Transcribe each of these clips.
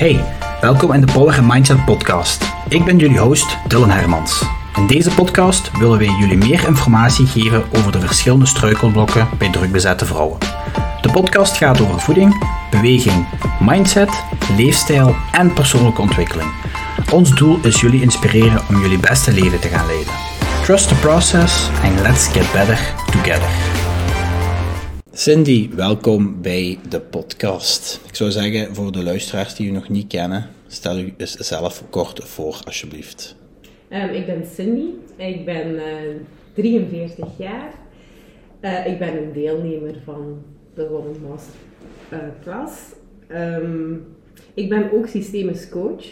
Hey, welkom in de Power Mindset Podcast. Ik ben jullie host Dylan Hermans. In deze podcast willen wij jullie meer informatie geven over de verschillende struikelblokken bij drukbezette vrouwen. De podcast gaat over voeding, beweging, mindset, leefstijl en persoonlijke ontwikkeling. Ons doel is jullie inspireren om jullie beste leven te gaan leiden. Trust the process and let's get better together. Cindy, welkom bij de podcast. Ik zou zeggen, voor de luisteraars die u nog niet kennen, stel u zelf kort voor, alsjeblieft. Um, ik ben Cindy, ik ben uh, 43 jaar. Uh, ik ben een deelnemer van de Women Master Class. Um, ik ben ook systemisch coach.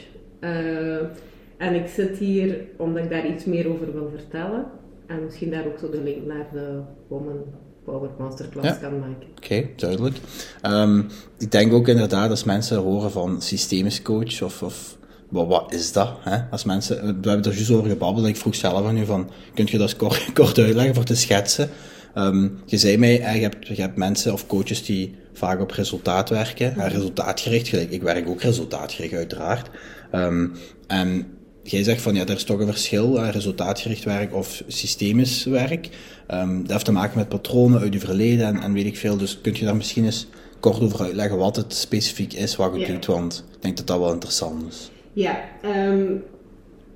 en ik zit hier omdat ik daar iets meer over wil vertellen. En misschien daar ook zo de link naar de Women Power Masterclass ja. kan maken. Oké, okay, duidelijk. Um, ik denk ook inderdaad als mensen horen van systemisch coach of, of wat, is dat? Hè? Als mensen, we hebben er juist over gebabbeld ik vroeg zelf aan u van, kunt je dat eens kort, kort uitleggen voor te schetsen? Um, je zei mij, je hebt, je hebt mensen of coaches die vaak op resultaat werken, en resultaatgericht, gelijk ik werk ook resultaatgericht uiteraard. Um, en jij zegt van ja, er is toch een verschil, uh, resultaatgericht werk of systemisch werk. Um, dat heeft te maken met patronen uit je verleden en, en weet ik veel. Dus kunt je daar misschien eens kort over uitleggen wat het specifiek is wat je ja. doet? Want ik denk dat dat wel interessant is. Ja, um,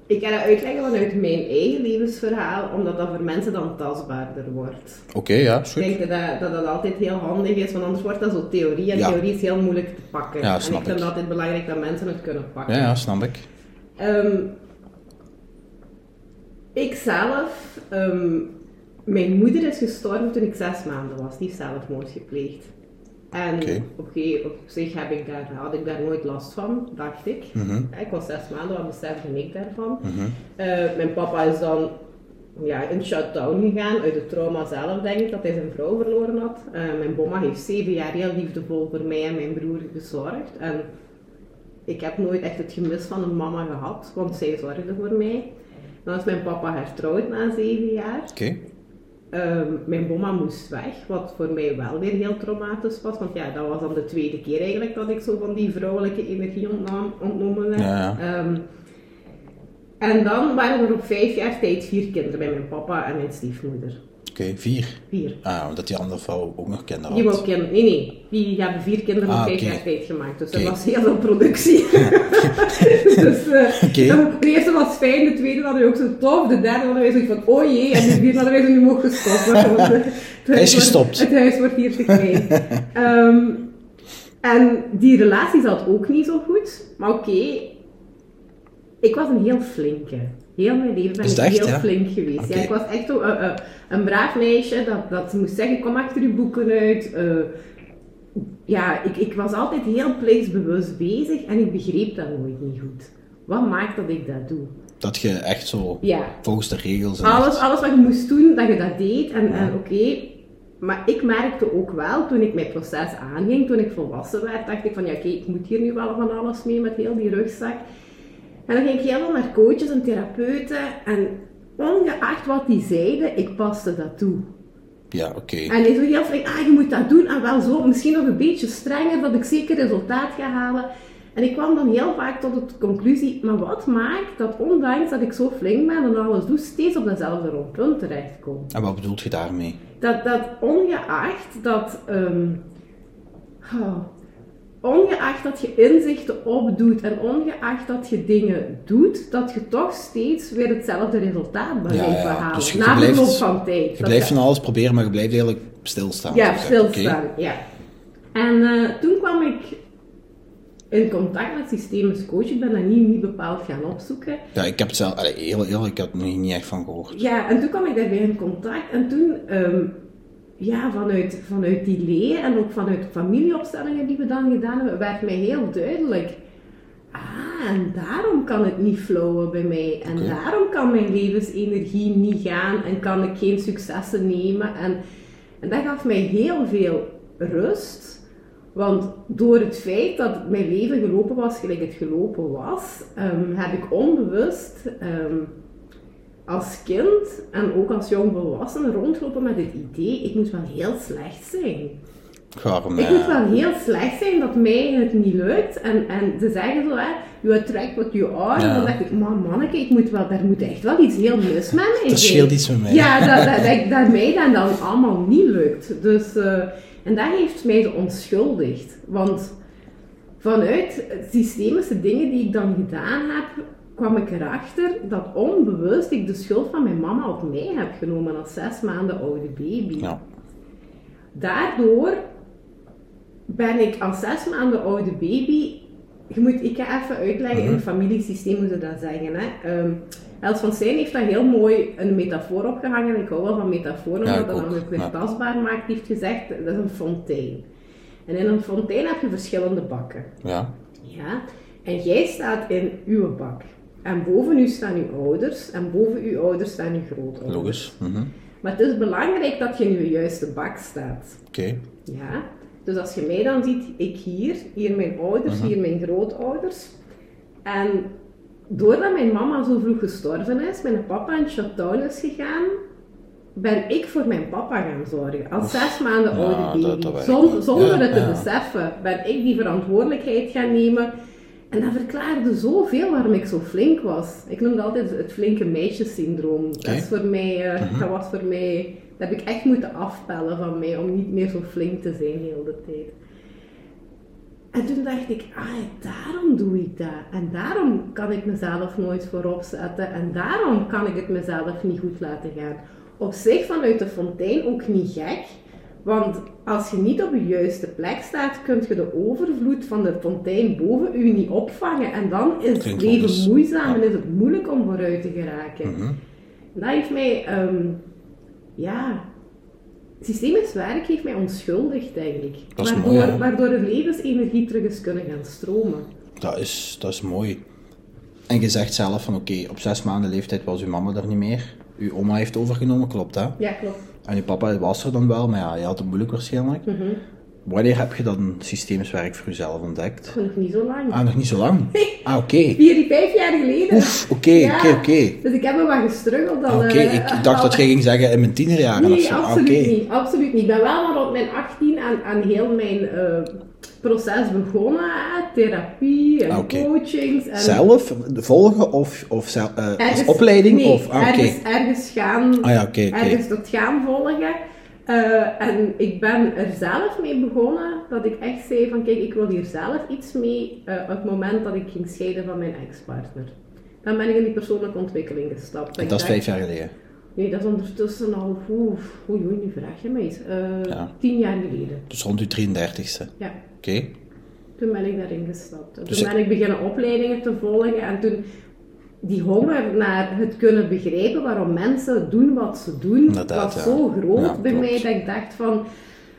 ik ga dat uitleggen vanuit mijn eigen levensverhaal, omdat dat voor mensen dan tastbaarder wordt. Oké, okay, ja, goed. Ik denk dat, dat dat altijd heel handig is, want anders wordt dat zo theorie en ja. theorie is heel moeilijk te pakken. Ja, en snap ik vind het altijd belangrijk dat mensen het kunnen pakken. Ja, ja snap ik. Um, ik zelf, um, mijn moeder is gestorven toen ik zes maanden was. Die heeft zelfmoord gepleegd. En okay. op, op zich heb ik daar, had ik daar nooit last van, dacht ik. Mm -hmm. Ik was zes maanden, wat besefte ik daarvan? Mm -hmm. uh, mijn papa is dan ja, in shutdown gegaan, uit het trauma zelf denk ik, dat hij zijn vrouw verloren had. Uh, mijn mama heeft zeven jaar heel liefdevol voor mij en mijn broer gezorgd. En ik heb nooit echt het gemis van een mama gehad, want zij zorgde voor mij. Dan is mijn papa hertrouwd na zeven jaar. Okay. Um, mijn mama moest weg, wat voor mij wel weer heel traumatisch was. Want ja, dat was dan de tweede keer eigenlijk dat ik zo van die vrouwelijke energie ontnam, ontnomen werd. Ja, ja. Um, en dan waren er op vijf jaar tijd vier kinderen bij mijn papa en mijn stiefmoeder. Oké, okay, vier? Vier. Ah, omdat die andere vrouw ook nog kinderen had. Die wou kinderen, nee, nee. Die hebben vier kinderen ah, vijf okay. jaar tijd gemaakt. Dus okay. er was heel veel productie. dus uh, okay. de eerste was fijn, de tweede hadden we ook zo tof, de derde hadden wij zoiets van, oh jee, en de vierde hadden wij zo, nu mogen stoppen. Hij is gestopt. Het huis wordt hier te klein. um, en die relatie zat ook niet zo goed, maar oké, ik was een heel flinke. Heel mijn leven ben ik echt, heel ja? flink geweest. Okay. Ja, ik was echt zo, uh, uh, een braaf meisje dat, dat moest zeggen, kom achter je boeken uit. Uh, ja, ik, ik was altijd heel plichtsbewust bezig en ik begreep dat nooit niet goed. Wat maakt dat ik dat doe? Dat je echt zo ja. volgens de regels... En alles, echt... alles wat je moest doen, dat je dat deed. En, ja. en oké, okay, maar ik merkte ook wel, toen ik mijn proces aanging, toen ik volwassen werd, dacht ik van ja, oké, okay, ik moet hier nu wel van alles mee met heel die rugzak. En dan ging ik heel veel naar coaches en therapeuten en ongeacht wat die zeiden, ik paste dat toe. Ja, oké. Okay. En die zo heel flink, ah, je moet dat doen en wel zo, misschien nog een beetje strenger, dat ik zeker resultaat ga halen. En ik kwam dan heel vaak tot de conclusie, maar wat maakt dat ondanks dat ik zo flink ben en alles doe, steeds op dezelfde rondpunt terechtkom? En wat bedoelt je daarmee? Dat, dat ongeacht dat... Um, oh, ongeacht dat je inzichten opdoet en ongeacht dat je dingen doet, dat je toch steeds weer hetzelfde resultaat blijft ja, ja. behalen. Dus na blijft, verloop van tijd. Je blijft van alles proberen, maar je blijft eigenlijk stilstaan. Ja, stilstaan, okay. ja. En uh, toen kwam ik in contact met systemisch coach. Ik ben dat niet, niet bepaald gaan opzoeken. Ja, ik heb het zelf, heel, heel, ik had er nog niet echt van gehoord. Ja, en toen kwam ik daarbij in contact en toen... Um, ja, vanuit, vanuit die leer en ook vanuit familieopstellingen die we dan gedaan hebben, werd mij heel duidelijk. Ah, en daarom kan het niet flowen bij mij. En daarom kan mijn levensenergie niet gaan en kan ik geen successen nemen. En, en dat gaf mij heel veel rust. Want door het feit dat mijn leven gelopen was gelijk het gelopen was, um, heb ik onbewust um, als kind en ook als jong volwassene rondlopen met het idee, ik moet wel heel slecht zijn. Ik ja. moet wel heel slecht zijn dat mij het niet lukt. En, en ze zeggen zo, hè, you attract what you are. Ja. En dan dacht ik, man, manneke, ik moet wel, daar moet echt wel iets heel mis met mij Er zijn. scheelt iets met mij. Ja, dat, dat, dat, dat mij dat dan allemaal niet lukt. Dus, eh, en dat heeft mij onschuldigd. Want vanuit systemische dingen die ik dan gedaan heb, kwam ik erachter dat onbewust ik de schuld van mijn mama op mij heb genomen als zes maanden oude baby. Ja. Daardoor ben ik als zes maanden oude baby. Je moet, ik ga even uitleggen in Mhm. het familiesysteem hoe ze dat zeggen. Hè. Ehm, Els van Zijn heeft daar heel mooi een metafoor opgehangen. Ik hou wel van metaforen, Ja, omdat ik dat ook weer ja. tastbaar maakt. Die heeft gezegd, dat is een fontein. En in een fontein heb je verschillende bakken. Ja. Ja? En jij staat in uw bak. En boven u staan uw ouders. En boven uw ouders staan uw grootouders. Logisch. Mhm. Maar het is belangrijk dat je in je juiste bak staat. Oké. Ja, dus als je mij dan ziet, ik hier, hier mijn ouders, hier mijn grootouders. En doordat mijn mama zo vroeg gestorven is, mijn papa in shutdown is gegaan, ben ik voor mijn papa gaan zorgen. Als zes maanden Ja, oude dat- baby. dat. Zon- zonder Ja, het te ja. beseffen, ben ik die verantwoordelijkheid gaan nemen. En dat verklaarde zoveel waarom ik zo flink was. Ik noemde altijd het flinke meisjessyndroom. Dat, is voor mij, eh, Mhm. dat was voor mij, dat heb ik echt moeten afpellen van mij om niet meer zo flink te zijn heel de tijd. En toen dacht ik, ah, daarom doe ik dat. En daarom kan ik mezelf nooit voorop zetten. En daarom kan ik het mezelf niet goed laten gaan. Op zich vanuit de fontein ook niet gek. Want als je niet op je juiste plek staat, kun je de overvloed van de fontein boven u niet opvangen. En dan is het leven moeizaam en is het moeilijk om vooruit te geraken. Mhm. Dat heeft mij, ehm, ja, systemisch werk heeft mij onschuldigd, denk ik. Waardoor, mooi, waardoor de levensenergie terug is kunnen gaan stromen. Dat is, dat is mooi. En je zegt zelf van oké, op zes maanden leeftijd was uw mama er niet meer. Uw oma heeft overgenomen, klopt hè? Ja, klopt. En uw papa was er dan wel, maar ja, je had het moeilijk waarschijnlijk. Mhm. Wanneer heb je dan systemisch werk voor jezelf ontdekt? Nog niet zo lang. Ah, nog niet zo lang? Ah, oké. Vier, vijf jaar geleden. Oef, oké, Ja. oké, oké. Dus ik heb er wat gestruggeld Ah. Oké, eh, ik, dacht dat jij ging zeggen in mijn tienerjaren of zo. Ah, absoluut oké. niet. Absoluut niet. Ik ben wel maar rond mijn 18 aan, aan heel mijn eh, proces begonnen. Therapie en Ah, coachings. En Zelf volgen of, of zel- eh, als ergens- opleiding? nee, of, ah, ergens, ergens gaan, Ah ja, ergens dat gaan volgen. Eh, en ik ben er zelf mee begonnen dat ik echt zei van kijk, ik wil hier zelf iets mee eh, op het moment dat ik ging scheiden van mijn ex-partner. Dan ben ik in die persoonlijke ontwikkeling gestapt. En dat is vijf jaar geleden. Nee, dat is ondertussen al, oeh, oei, oei, nu vraag je eens. Eh, Ja. Tien jaar geleden. Dus rond uw 33ste. Ja, Oké. toen ben ik daarin gestapt. Dus toen ben ik beginnen opleidingen te volgen en toen die honger naar het kunnen begrijpen waarom mensen doen wat ze doen, Inderdaad, was ja. zo groot Ja, bij klopt. mij dat ik dacht van,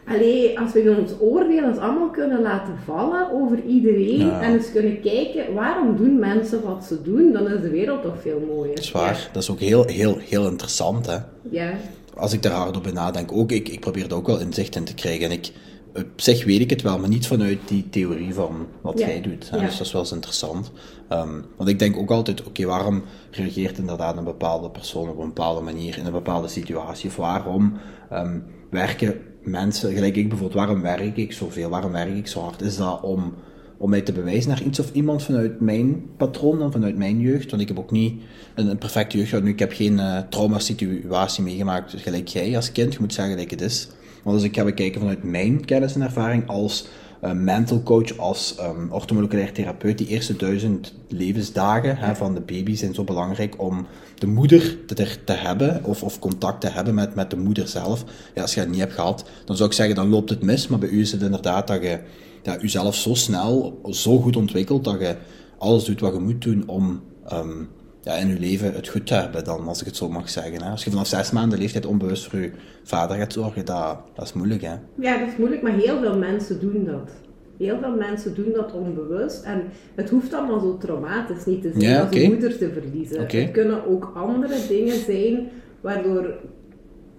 allee, als we ons oordeel eens allemaal kunnen laten vallen over iedereen Ja. en eens kunnen kijken waarom doen mensen wat ze doen, dan is de wereld toch veel mooier. Dat is waar. Dat is ook heel, heel, heel interessant, hè. Ja. Als ik daar hard op nadenk, ook, ik, ik probeer er ook wel inzicht in te krijgen. En ik, op zich weet ik het wel, maar niet vanuit die theorie van wat Ja. jij doet. Hè. Dus dat is wel eens interessant. Ehm, want ik denk ook altijd, oké, waarom reageert inderdaad een bepaalde persoon op een bepaalde manier in een bepaalde situatie? Of waarom ehm, werken mensen, gelijk ik bijvoorbeeld, waarom werk ik zoveel? Waarom werk ik zo hard? Is dat om, om mij te bewijzen naar iets of iemand vanuit mijn patroon dan vanuit mijn jeugd? Want ik heb ook niet een, perfecte jeugd gehad. Nu, ik heb geen eh trauma-situatie meegemaakt gelijk jij als kind. Je moet zeggen gelijk het is. Want als ik ga bekijken vanuit mijn kennis en ervaring als mental coach, als um, orthomoleculair therapeut, die eerste duizend levensdagen hè, van de baby zijn zo belangrijk om de moeder te, te, te hebben, of, of contact te hebben met, met de moeder zelf. Ja, als je dat niet hebt gehad, dan zou ik zeggen, dan loopt het mis. Maar bij u is het inderdaad dat je ja, jezelf zo snel, zo goed ontwikkelt, dat je alles doet wat je moet doen om um, ja, in je leven het goed te hebben, dan, als ik het zo mag zeggen. Hè. Als je vanaf zes maanden leeftijd onbewust voor je vader gaat zorgen, dat, dat is moeilijk. Hè. Ja, dat is moeilijk, maar heel veel mensen doen dat. Heel veel mensen doen dat onbewust. En het hoeft allemaal zo traumatisch niet te zijn Ja, als een moeder te verliezen. Het kunnen ook andere dingen zijn waardoor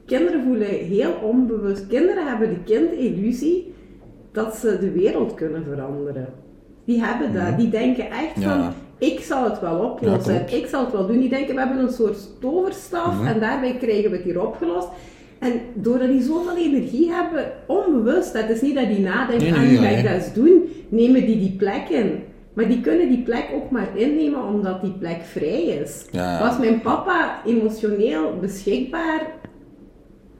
kinderen voelen heel onbewust. Kinderen hebben de kindillusie dat ze de wereld kunnen veranderen. Die hebben dat. Die denken echt. Ja. van, ik zal het wel oplossen. Ja, ik zal het wel doen. Die denken, we hebben een soort toverstaf Mhm. en daarbij krijgen we het hier opgelost. En doordat die zoveel energie hebben, onbewust, het is niet dat die nadenken, Nee, aan nee, wie ga ik dat eens doen, nemen die die plek in. Maar die kunnen die plek ook maar innemen omdat die plek vrij is. Ja. Was mijn papa emotioneel beschikbaar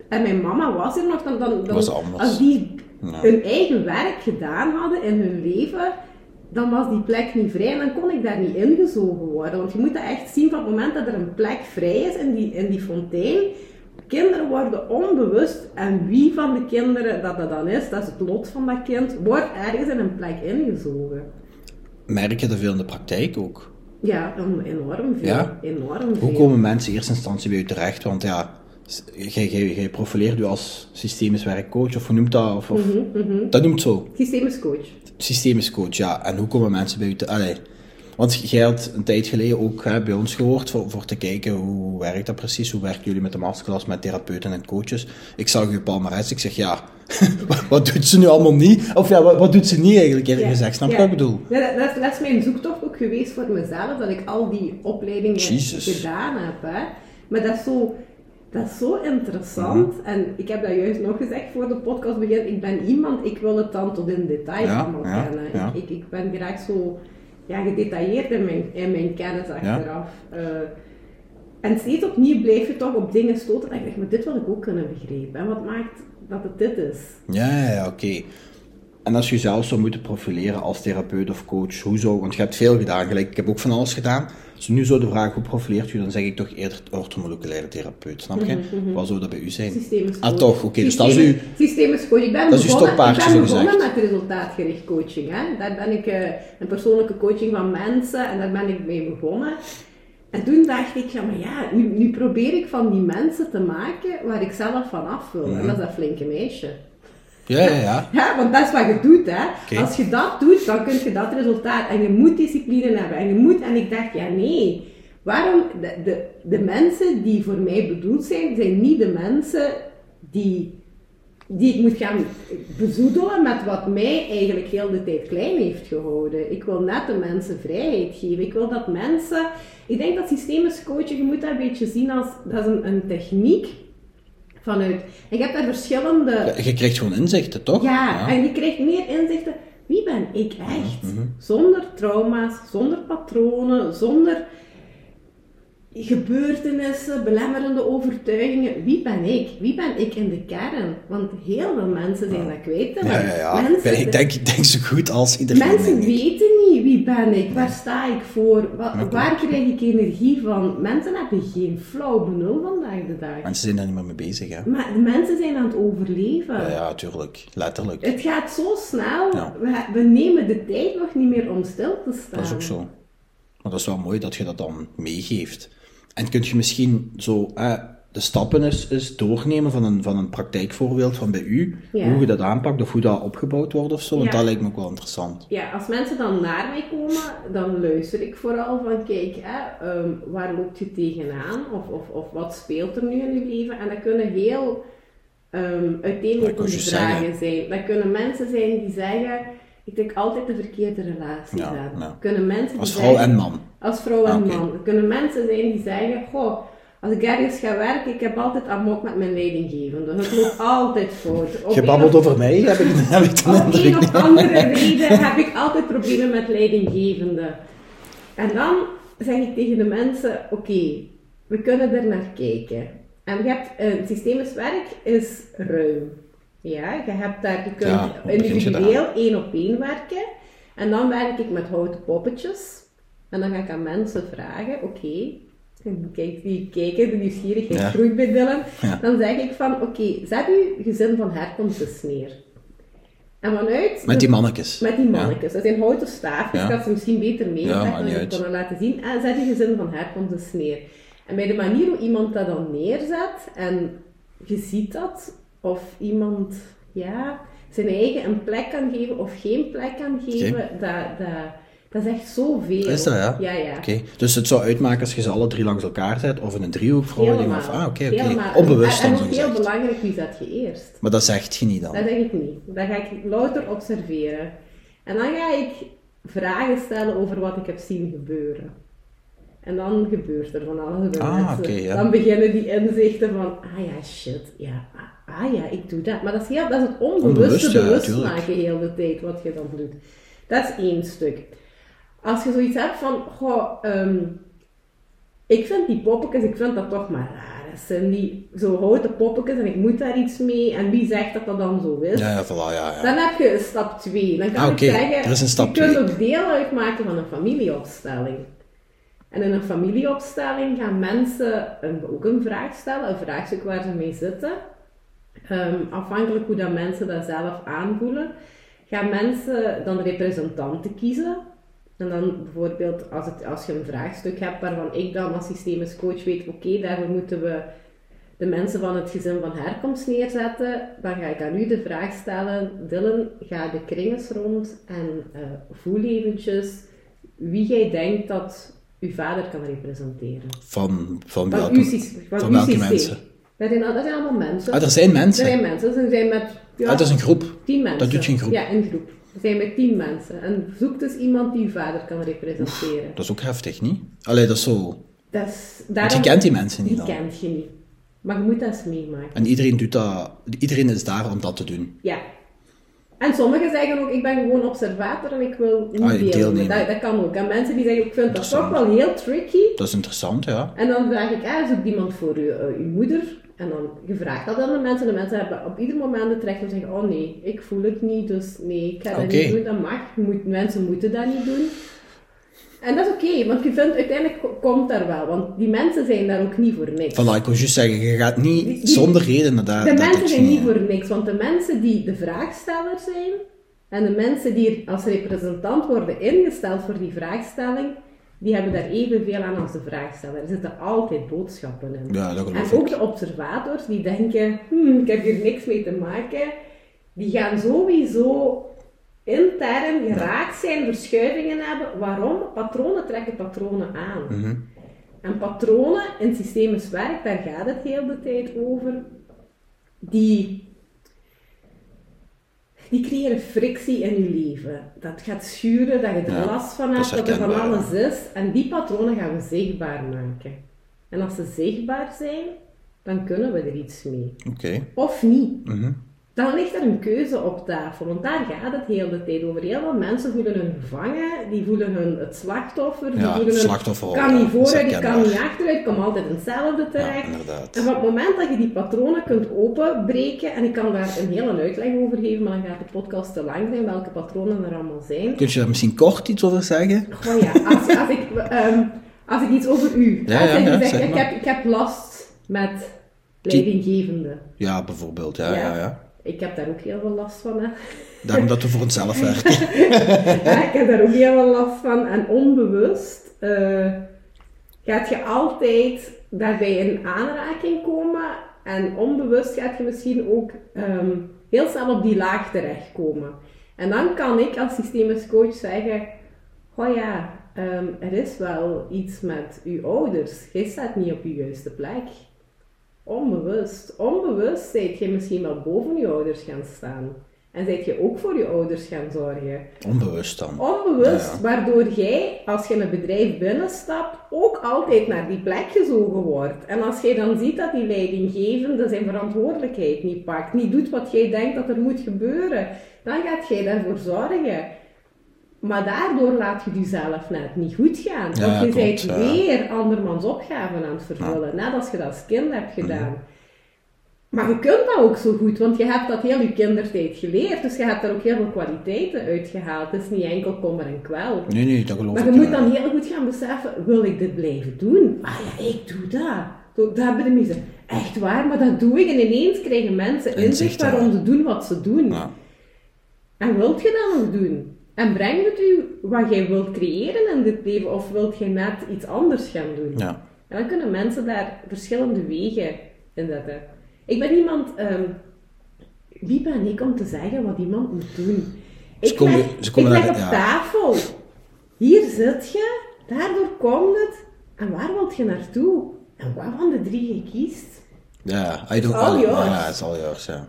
en mijn mama was er nog, dan, dan, dan Was als die Ja. hun eigen werk gedaan hadden in hun leven, dan was die plek niet vrij en dan kon ik daar niet ingezogen worden. Want je moet dat echt zien van het moment dat er een plek vrij is in die, in die fontein. Kinderen worden onbewust, en wie van de kinderen dat dat dan is, dat is het lot van dat kind, wordt ergens in een plek ingezogen. Merk je dat veel in de praktijk ook? Ja, enorm veel. Ja? Enorm Hoe veel. komen mensen in eerste instantie bij u terecht? Want ja, jij, profileert u als systemisch werkcoach, of hoe noemt dat? Of, of, Mhm, Dat noemt zo. Systemisch coach. Systemisch coach, ja. En hoe komen mensen bij u te... Allee, want jij had een tijd geleden ook hè, bij ons gehoord voor, voor te kijken hoe werkt dat precies, hoe werken jullie met de masterclass, met therapeuten en coaches. Ik zag uw palmarès, ik zeg ja, wat- wat doet ze nu allemaal niet? Of ja, wat, wat doet ze niet eigenlijk eerlijk Ja, gezegd, snap je ja. wat ik bedoel? Ja, dat, dat, is, dat is mijn zoektocht ook geweest voor mezelf, dat ik al die opleidingen Jezus. gedaan heb. Hè. Maar dat is zo, dat is zo interessant. Mhm. En ik heb dat juist nog gezegd voor de podcast begin. Ik ben iemand, ik wil het dan tot in detail Ja, allemaal ja, kennen. ja. Ik, ik, ik ben graag zo ja, gedetailleerd in mijn, in mijn kennis achteraf. Eh, en steeds opnieuw blijf je toch op dingen stoten. En ik denk, maar dit wil ik ook kunnen begrijpen. En wat maakt dat het dit is? Ja, ja, oké. En als je jezelf zou moeten profileren als therapeut of coach, hoe zou, want je hebt veel gedaan, gelijk, ik heb ook van alles gedaan. Als je nu zo de vraag, hoe profileert u, dan zeg ik toch eerder orthomoleculaire therapeut, snap je? Wat zou dat bij u zijn? Ah, toch, oké, dus dat is u... Systemisch coach. Ik ben dat is uw begonnen, stokpaardje, ik ben begonnen met resultaatgericht coaching. Hè. Daar ben ik eh, een persoonlijke coaching van mensen en daar ben ik mee begonnen. En toen dacht ik, ja, maar ja, nu, nu probeer ik van die mensen te maken waar ik zelf van af wil. Mhm. En dat is dat flinke meisje. Ja, ja, ja. Ja, want dat is wat je doet, hè. Als je dat doet, dan kun je dat resultaat. En je moet discipline hebben. En je moet, en ik dacht, ja, nee. Waarom, de, de, de mensen die voor mij bedoeld zijn, zijn niet de mensen die, die ik moet gaan bezoedelen met wat mij eigenlijk heel de tijd klein heeft gehouden. Ik wil net de mensen vrijheid geven. Ik wil dat mensen... Ik denk dat systemisch coachen, je moet dat een beetje zien als, dat is een, een techniek vanuit... Ik heb daar verschillende... Je krijgt gewoon inzichten, toch? Ja, en je krijgt meer inzichten. Wie ben ik echt? Mhm. Zonder trauma's, zonder patronen, zonder gebeurtenissen, belemmerende overtuigingen. Wie ben ik? Wie ben ik in de kern? Want heel veel mensen zijn dat kwijt. Ja, ja, ja. Mensen, ik, denk, ik denk zo goed als iedereen. mensen weten niet wie ben ik, waar sta ik voor, Wa- waar krijg ik energie van. Mensen hebben geen flauw benul vandaag de dag. Mensen zijn daar niet meer mee bezig, hè? Maar de mensen zijn aan het overleven. Ja, ja, tuurlijk. Letterlijk. Het gaat zo snel, we, we nemen de tijd nog niet meer om stil te staan. Dat is ook zo. Maar dat is wel mooi dat je dat dan meegeeft. En kun je misschien zo eh, de stappen eens, eens doornemen van een, van een praktijkvoorbeeld van bij u, Ja. hoe je dat aanpakt of hoe dat opgebouwd wordt of zo, want Ja. dat lijkt me ook wel interessant. Ja, als mensen dan naar mij komen, dan luister ik vooral van, kijk, hè, ehm, waar loopt je tegenaan? Of, of, of wat speelt er nu in je leven? En dat kunnen heel ik uiteenlopende vragen zeggen. zijn. Dat kunnen mensen zijn die zeggen, ik denk altijd de verkeerde relaties Ja, aan. ja. Kunnen mensen Als vrouw zeggen- en man. Als vrouw en Ah, man. Er kunnen mensen zijn die zeggen, goh, als ik ergens ga werken, ik heb altijd amok met mijn leidinggevende. Het loopt altijd fout. Op Je babbelt over mij, heb ik, heb ik Om een of andere reden heb ik altijd problemen met leidinggevende. En dan zeg ik tegen de mensen, oké, we kunnen er naar kijken. En je hebt, een systemisch werk is ruim. Ja, je hebt daar, je kunt Ja, individueel één op één werken. En dan werk ik met houten poppetjes. En dan ga ik aan mensen vragen, oké, en kijk, die kijken, de nieuwsgierigheid Ja. groeit bij Dylan. Ja. Dan zeg ik van, oké, zet uw gezin van herkomst eens neer. En vanuit... Met die mannetjes. Met die mannetjes. Dat zijn houten staafjes, Ja. ik had ze misschien beter Ja, ik uit. kon laten zien. En zet je gezin van herkomst eens neer. En bij de manier hoe iemand dat dan neerzet, en je ziet dat, of iemand ja, zijn eigen een plek kan geven of geen plek kan geven, dat, dat, dat is echt zoveel. Is dat, ja? Ja, ja. Oké, Dus het zou uitmaken als je ze alle drie langs elkaar zet, of in een driehoekverhouding, Helemaal. of ah, oké, oké. Onbewust en, zo ook heel belangrijk, wie zet je eerst? Maar dat zegt je niet dan. Dat zeg ik niet. Dat ga ik louter observeren. En dan ga ik vragen stellen over wat ik heb zien gebeuren. En dan gebeurt er van alles Ah, oké, ja. Dan beginnen die inzichten van, ah ja, shit, ja, ah, ah ja, ik doe dat. Maar dat is, heel, dat is het onbewuste Onbewust, ja, bewust maken heel de tijd, wat je dan doet. Dat is één stuk. Als je zoiets hebt van, goh, ehm, ik vind die poppetjes, ik vind dat toch maar raar. Dat zijn die zo houten poppetjes en ik moet daar iets mee. En wie zegt dat dat dan zo is? Ja, ja, voilà, ja, ja. Dan heb je stap 2. Dan kan Ah, ik zeggen, Er is een stap je kunt ook deel uitmaken van een familieopstelling. En in een familieopstelling gaan mensen een, ook een vraag stellen, een vraagstuk waar ze mee zitten. Ehm, afhankelijk hoe dat mensen dat zelf aanvoelen, gaan mensen dan representanten kiezen. En dan bijvoorbeeld als, het, als je een vraagstuk hebt waarvan ik dan als systemisch coach weet, oké, daarvoor moeten we de mensen van het gezin van herkomst neerzetten, dan ga ik aan u de vraag stellen, Dylan, ga de kringes rond en eh, voel eventjes wie jij denkt dat uw vader kan representeren. Van, van Van, welke, uw, van, van uw welke mensen? Dat zijn, dat zijn allemaal mensen. Ah, er zijn Er mensen. zijn mensen, ze zijn met ja, Ah, dat is een groep. tien mensen. Dat doet je in groep. Ja, in groep. Er zijn met tien mensen. En zoek dus iemand die uw vader kan representeren. Dat is ook heftig, niet? Allee, dat is zo... Dat is, Want je kent die mensen niet die dan. kent je niet. Maar je moet dat eens meemaken. En iedereen doet dat... Iedereen is daar om dat te doen. Ja. En sommigen zeggen ook, ik ben gewoon observator en ik wil niet Ah, deelnemen. Dat, dat kan ook. En mensen die zeggen, ik vind dat toch wel heel tricky. Dat is interessant, ja. En dan vraag ik, ah, zoek iemand voor uw, eh, uw moeder. En dan gevraagd dat aan de mensen. De mensen hebben op ieder moment het recht om te zeggen, oh nee, ik voel het niet, dus nee, ik ga dat niet doen. Dat mag. Moet, mensen moeten dat niet doen. En dat is oké, want je vindt, uiteindelijk ko- komt daar wel. Want die mensen zijn daar ook niet voor niks. Voilà, ik wil juist zeggen, je gaat niet Die- zonder reden naar daar. De dat mensen zijn niet voor niks, want de mensen die de vraagsteller zijn en de mensen die als representant worden ingesteld voor die vraagstelling, die hebben daar evenveel aan als de vraagsteller. Er zitten altijd boodschappen in. Ja, dat en ook de observators die denken, hmm, ik heb hier niks mee te maken, die gaan sowieso intern geraakt zijn, verschuivingen hebben. Waarom? Patronen trekken patronen aan. Mhm. En patronen in systemisch werk, daar gaat het heel de tijd over, die, die creëren frictie in je leven. Dat gaat schuren, dat je er Ja, last van hebt, dat er van alles is. En die patronen gaan we zichtbaar maken. En als ze zichtbaar zijn, dan kunnen we er iets mee. Oké. Of niet. Mhm. Dan ligt er een keuze op tafel, want daar gaat het heel de tijd over. Heel veel mensen voelen hun gevangen, die voelen hun het slachtoffer, die Ja, voelen hun slachtofferrol, kan niet vooruit, die kan niet achteruit, komt altijd in hetzelfde terecht. Ja, inderdaad. en op het moment dat je die patronen kunt openbreken, en ik kan daar een hele uitleg over geven, maar dan gaat de podcast te lang zijn, welke patronen er allemaal zijn. Kun je daar misschien kort iets over zeggen? Oh ja, als, als, ik, ehm, als ik iets over u, Ja, als ja, ik ja, zeg, zeg ik, heb, ik heb last met leidinggevende. Ja, bijvoorbeeld. Ja, ja, ja. Ik heb daar ook heel veel last van, hè. Daarom dat we voor onszelf werken. Ja, ik heb daar ook heel veel last van. En onbewust eh, gaat je altijd daarbij in aanraking komen. En onbewust gaat je misschien ook ehm, heel snel op die laag terechtkomen. En dan kan ik als systemisch coach zeggen: Oh ja, ehm, er is wel iets met uw ouders. Jij staat niet op uw juiste plek. Onbewust. Onbewust zijt je misschien wel boven je ouders gaan staan. En zijt je ook voor je ouders gaan zorgen. Onbewust dan. Onbewust, Ja, ja. waardoor jij, als je een bedrijf binnenstapt, ook altijd naar die plek gezogen wordt. En als jij dan ziet dat die leidinggevende zijn verantwoordelijkheid niet pakt, niet doet wat jij denkt dat er moet gebeuren, dan gaat jij daarvoor zorgen. Maar daardoor laat je jezelf net niet goed gaan. Ja, want je klopt, bent ja. weer andermans opgaven aan het vervullen, net als je dat als kind hebt gedaan. Mhm. Maar je kunt dat ook zo goed, want je hebt dat heel je kindertijd geleerd. Dus je hebt daar ook heel veel kwaliteiten uitgehaald. Het is niet enkel kommer en kwel. Nee, nee, dat geloof Maar ik. je moet dan heel goed gaan beseffen, wil ik dit blijven doen? Ah ja, ik doe dat. Dat hebben de mensen. Echt waar, maar dat doe ik. En ineens krijgen mensen Inzicht, waarom ze doen wat ze doen. Ja. En wilt je dat nog doen? En brengt het u wat jij wilt creëren in dit leven? Of wilt je net iets anders gaan doen? Ja. En dan kunnen mensen daar verschillende wegen in zetten. Ik ben iemand... ehm, wie ben ik om te zeggen wat iemand moet doen? Ze Ik komen- leg, ze komen ik leg op ja. tafel. Hier zit je. Daardoor komt het. En waar wilt je naartoe? En wat van de drie je kiest? Ja, I don't all yours. Ja, het is al yours, ja.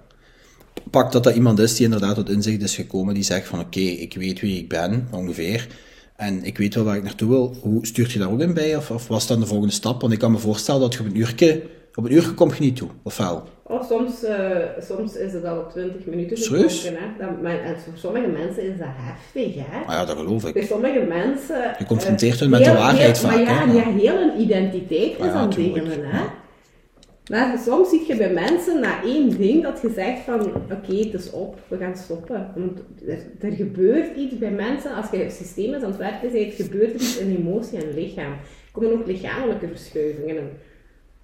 Pak dat dat iemand is die inderdaad tot inzicht is gekomen, die zegt van oké, ik weet wie ik ben, ongeveer. En ik weet wel waar ik naartoe wil. Hoe stuurt je daar ook in bij? Of, of was dan de volgende stap? Want ik kan me voorstellen dat je op een uurtje, op een uurtje kom je niet toe, of wel? Oh, soms, uh, soms is het al 20 minuten Serieus? Hè? Dat, en voor sommige mensen is dat heftig, hè? Maar ja, dat geloof ik. Bij sommige mensen... Je confronteert uh, met de waarheid heel, vaak, Maar ja, ja, heel een identiteit is ja, aan het hè? Maar soms zie je bij mensen na één ding dat je zegt van oké, het is op, we gaan stoppen. Want er, gebeurt iets bij mensen, als je systemen aan het werken bent, gebeurt er iets in emotie en lichaam. Er komen ook lichamelijke verschuivingen. En,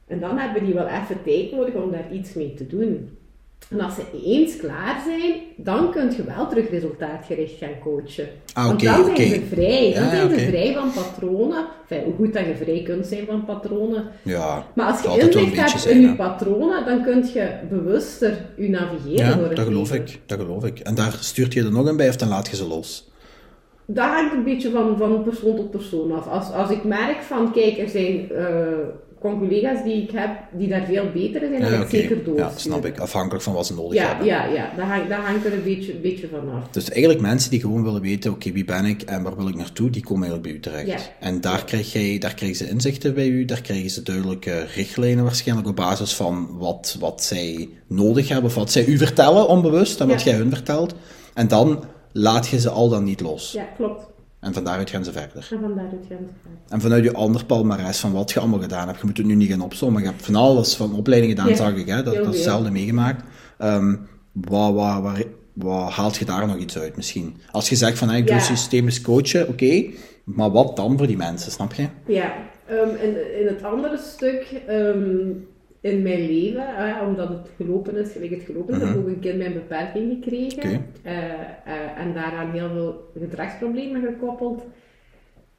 en dan hebben die wel even tijd nodig om daar iets mee te doen. En als ze eens klaar zijn, dan kun je wel terug resultaatgericht gaan coachen. Ah, Want okay, dan zijn okay. ze vrij. Dan Ja, zijn ze vrij van patronen. Enfin, hoe goed dat je vrij kunt zijn van patronen. Ja, Maar als je inzicht hebt zijn, in je patronen, dan kun je bewuster je navigeren Ja, door dat geloof leven. ik. Dat geloof ik. En daar stuurt je er nog een bij of dan laat je ze los? Dat hangt een beetje van, van persoon tot persoon af. Als, als ik merk van, kijk, er zijn eh collega's die ik heb die daar veel beter in zijn, dan Ja, ik zeker doorsturen. Ja, snap ik. Afhankelijk van wat ze nodig Ja, hebben. ja, ja. Dat, hangt, dat hangt er een beetje, een beetje van af. Dus eigenlijk mensen die gewoon willen weten, oké, wie ben ik en waar wil ik naartoe, die komen eigenlijk bij u terecht. Ja. En daar, krijg jij, daar krijgen ze inzichten bij u, daar krijgen ze duidelijke richtlijnen waarschijnlijk op basis van wat, wat zij nodig hebben of wat zij u vertellen onbewust en wat jij hun vertelt. En dan laat je ze al dan niet los. Ja, klopt. En van daaruit gaan ze verder. En van daaruit gaan ze gaan. En vanuit je ander palmares van wat je allemaal gedaan hebt, je moet het nu niet gaan opzommen, je hebt van alles van opleidingen gedaan, Ja, zag ik, hè? dat, is hetzelfde meegemaakt. Ehm wat, wat, wat, wat haalt je daar nog iets uit misschien? Als je zegt van, hey, ik doe Ja. systemisch coachen, oké, maar wat dan voor die mensen, snap je? Ja, ehm, in, in het andere stuk ehm, in mijn leven, eh, omdat het gelopen is, gelijk het gelopen is, heb ik ook een kind met een beperking gekregen. Mhm. Eh, eh, en daaraan heel veel gedragsproblemen gekoppeld.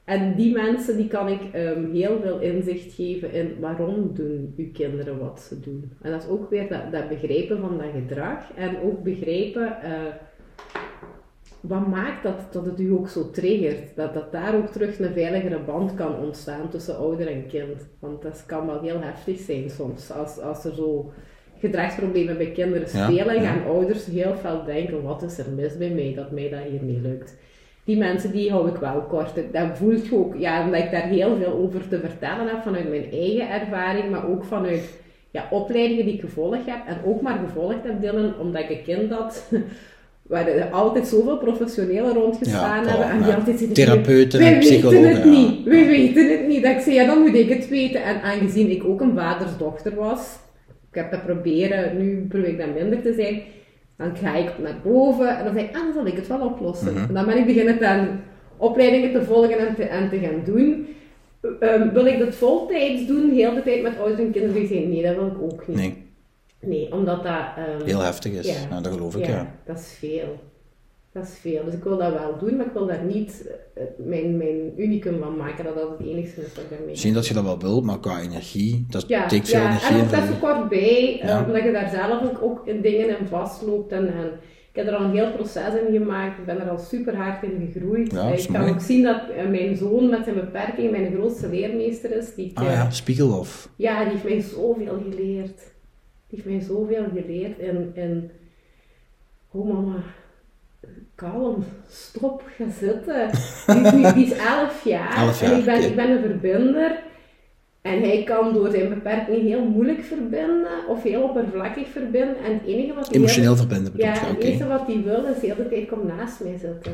En die mensen die kan ik ehm, heel veel inzicht geven in waarom doen uw kinderen wat ze doen. En dat is ook weer dat, dat begrijpen van dat gedrag en ook begrijpen wat maakt dat, dat het u ook zo triggert? Dat, dat daar ook terug een veiligere band kan ontstaan tussen ouder en kind. Want dat kan wel heel heftig zijn soms. Als, als er zo gedragsproblemen bij kinderen Ja, spelen, ja. gaan ouders heel veel denken, wat is er mis bij mij, dat mij dat hier niet lukt. Die mensen die hou ik wel kort. Dat voelt je ook, ja, omdat ik daar heel veel over te vertellen heb vanuit mijn eigen ervaring, maar ook vanuit ja, opleidingen die ik gevolgd heb en ook maar gevolgd heb, Dylan, omdat ik een kind had waar er altijd zoveel professionelen rondgestaan Ja, hebben. En die altijd zitten Therapeuten wij en psychologen, weten het ja. niet. We weten het niet. Dat ik zei, ja, dan moet ik het weten. En aangezien ik ook een vadersdochter was, ik heb dat proberen, nu probeer ik dat minder te zijn, dan ga ik naar boven en dan zeg ik, ah, dan zal ik het wel oplossen. Mhm. En dan ben ik beginnen dan opleidingen te volgen en te, en te gaan doen. Ehm, wil ik dat voltijds doen, heel de tijd met ouders en kinderen? Ik zei, nee, dat wil ik ook niet. Nee, Nee, omdat dat... ehm, heel heftig is. ja. Ja, dat geloof ik, ja. dat is veel. Dat is veel. Dus ik wil dat wel doen, maar ik wil daar niet eh, mijn, mijn unicum van maken, dat dat het enigste is wat ik daarmee Misschien dat je dat wel wil, maar qua energie, dat ja, veel ja, energie en in. ook dat zo je- kort bij, eh, Ja. omdat je daar zelf ook, ook in dingen in vastloopt. En, en ik heb er al een heel proces in gemaakt, ik ben er al super hard in gegroeid. Ja, Eh, ik kan mooi. ook zien dat mijn zoon met zijn beperking mijn grootste leermeester is. Die ik, Ah ja, Spiegelhof. ja, die heeft mij zoveel geleerd. Heeft mij zoveel geleerd in, in oh mama, kalm, stop, ga zitten. Die is, nu, die is 11 jaar, Elf jaar, en ik ben, ik ben een verbinder. En hij kan door zijn beperking heel moeilijk verbinden of heel oppervlakkig verbinden. En het enige wat hij Emotioneel heel- verbinden bedoel ja, het enige wat hij wil is de tijd kom naast mij zitten.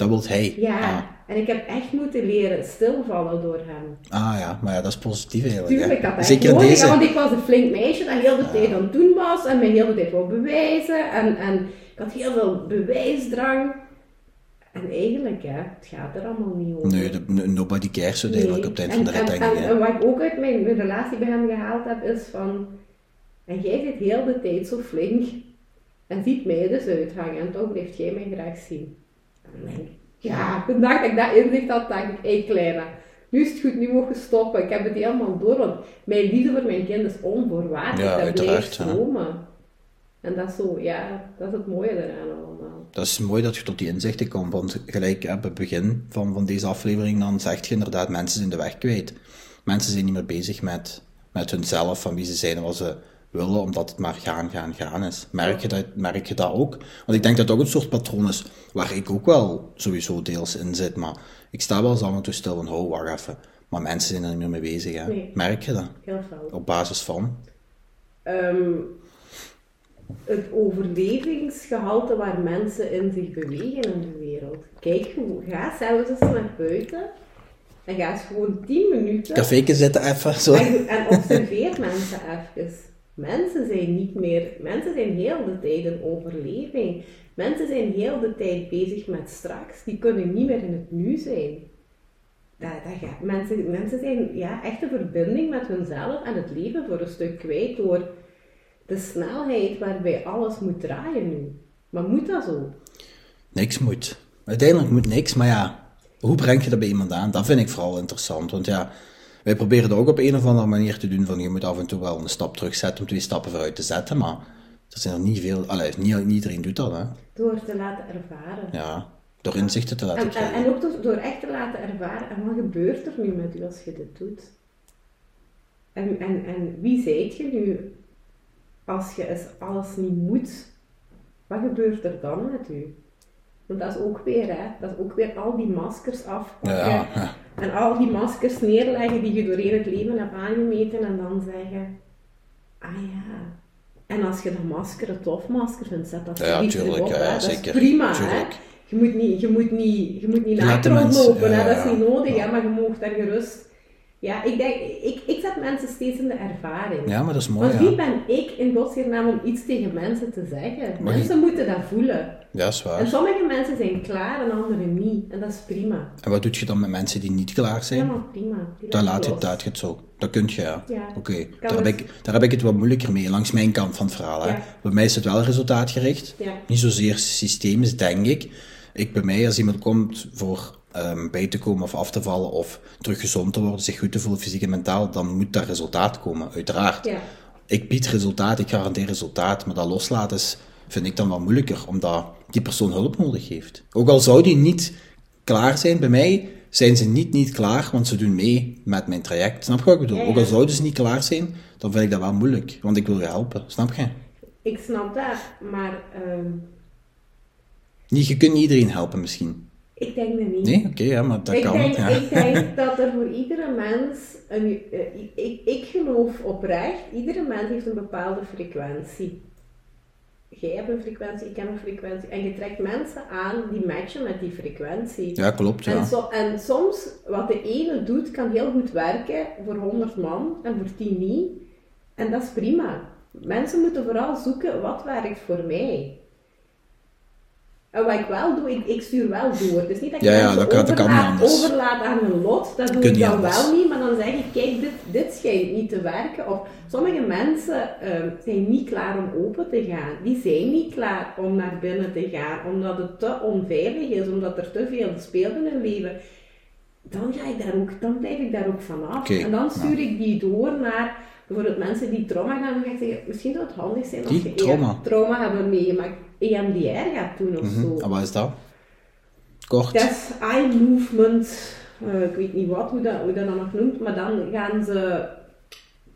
Dat wilt hij. Ja, Ah. en ik heb echt moeten leren stilvallen door hem. Ah ja, maar ja, dat is positief eigenlijk. Tuurlijk, dat echt Zeker nodig, deze. want ik was een flink meisje dat heel de tijd aan het doen was en mij heel de tijd wou bewijzen. En, en ik had heel veel bewijsdrang. En eigenlijk, hè, het gaat er allemaal niet over. Nee, de, nobody cares uiteindelijk op het eind en, van de rit, en, en wat ik ook uit mijn, mijn relatie bij hem gehaald heb, is van... En jij zit heel de tijd zo flink en ziet mij dus uithangen en toch blijft jij mij graag zien. Ja, de dag dat ik dat inzicht had, dacht ik, hé kleine, nu is het goed, nu mogen stoppen. Ik heb het helemaal door, want mijn liefde voor mijn kind is onvoorwaardelijk. Ja, dat uiteraard, blijft. En dat is zo, ja, dat is het mooie eraan allemaal. Dat is mooi dat je tot die inzichten komt, want gelijk op het begin van, van deze aflevering dan zegt je inderdaad, mensen zijn de weg kwijt. Mensen zijn niet meer bezig met, met hunzelf, van wie ze zijn en wat ze willen, omdat het maar gaan, gaan, gaan is. Merk je dat, merk je dat ook? Want ik denk dat dat ook een soort patroon is waar ik ook wel sowieso deels in zit, maar ik sta wel eens af en toe stil van, oh, wacht even. Maar mensen zijn er niet meer mee bezig, hè? Nee. Merk je dat? Heel veel. Op basis van? Ehm, het overlevingsgehalte waar mensen in zich bewegen in de wereld. Kijk, hoe- ga zelfs eens naar buiten en ga eens gewoon 10 minuten Caféke zitten even, zo. en, en observeer mensen even. Mensen zijn niet meer, mensen zijn heel de tijd in overleving. Mensen zijn heel de tijd bezig met straks. Die kunnen niet meer in het nu zijn. Dat, dat mensen, mensen zijn ja, echt een verbinding met hunzelf en het leven voor een stuk kwijt door de snelheid waarbij alles moet draaien nu. Maar moet dat zo? Niks moet. Uiteindelijk moet niks, maar ja, hoe breng je dat bij iemand aan? Dat vind ik vooral interessant. Want ja, wij proberen dat ook op een of andere manier te doen. Van je moet af en toe wel een stap terugzetten om twee stappen vooruit te zetten. Maar er zijn er niet veel. Allee, niet, niet iedereen doet dat, hè? Door te laten ervaren. Ja, door inzichten te laten En, en, krijgen. en ook door, door echt te laten ervaren, en wat gebeurt er nu met u als je dit doet? En, en, en wie zijt je nu als je eens alles niet moet? Wat gebeurt er dan met u? Want dat is ook weer, hè, dat is ook weer al die maskers afpakken. Ja, ja. En al die maskers neerleggen die je doorheen het leven hebt aangemeten en dan zeggen, ah ja. En als je dat masker een tof masker vindt, zet dat Ja, tuurlijk, ja, hè. ja, dat zeker. is prima, hè. Je moet niet, je moet niet, je moet niet hè. ja, dat is niet nodig, Ja. hè. maar je mag daar gerust... Ja, ik denk, ik, ik zet mensen steeds in de ervaring. ja, maar dat is mooi, Want wie ja. ben ik in godsnaam om iets tegen mensen te zeggen? Maar mensen moeten dat voelen. Ja, dat is En waar. sommige mensen zijn klaar en anderen niet. En dat is prima. En wat doe je dan met mensen die niet klaar zijn? Helemaal prima. Die Dan laat je, dat je het zo. Dat kun je, ja. Ja. Oké, daar, heb het- ik, daar heb ik het wat moeilijker mee, langs mijn kant van het verhaal. Hè. Ja. Bij mij is het wel resultaatgericht. Ja. Niet zozeer systemisch, denk ik. Ik bij mij, als iemand komt voor ehm, bij te komen of af te vallen of terug gezond te worden, zich goed te voelen, fysiek en mentaal, dan moet daar resultaat komen, uiteraard. Ja. Ik bied resultaat, ik garandeer resultaat, maar dat loslaten is, vind ik dan wel moeilijker, omdat die persoon hulp nodig heeft. Ook al zou die niet klaar zijn, bij mij zijn ze niet niet klaar, want ze doen mee met mijn traject. Snap je wat ik bedoel? Ja, ja. Ook al zouden ze niet klaar zijn, dan vind ik dat wel moeilijk, want ik wil je helpen. Snap je? Ik snap dat, maar ehm, je kunt niet iedereen helpen misschien. Ik denk dat niet. Nee, oké, ja, maar dat ik, kan. denk, ja. ik denk dat er voor iedere mens, een, eh, ik, ik geloof oprecht, iedere mens heeft een bepaalde frequentie. Jij hebt een frequentie, ik heb een frequentie. En je trekt mensen aan die matchen met die frequentie. Ja, klopt, ja. En, so- en soms, wat de ene doet, kan heel goed werken voor 100 man en voor 10 niet. En dat is prima. Mensen moeten vooral zoeken wat werkt voor mij. En wat ik wel doe, ik, ik stuur wel door. Het is niet dat ik Ja, ja, dat kan- overlaat, anders. overlaat aan hun lot. Dat doe ik dan anders. wel niet, maar dan zeg ik, kijk, dit, dit schijnt niet te werken. Of sommige mensen ehm, zijn niet klaar om open te gaan. Die zijn niet klaar om naar binnen te gaan, omdat het te onveilig is, omdat er te veel speelt in hun leven. Dan, ga ik daar ook, dan blijf ik daar ook vanaf. En dan stuur ja. ik die door naar bijvoorbeeld mensen die trauma gaan. Dan ga ik zeggen, misschien zou het handig zijn als Die je trauma? trauma hebben meegemaakt. EMDR gaat doen of zo. En wat is dat? Kort. Dat is eye movement, eh, ik weet niet wat, hoe dat, hoe dat dan nog noemt, maar dan gaan ze,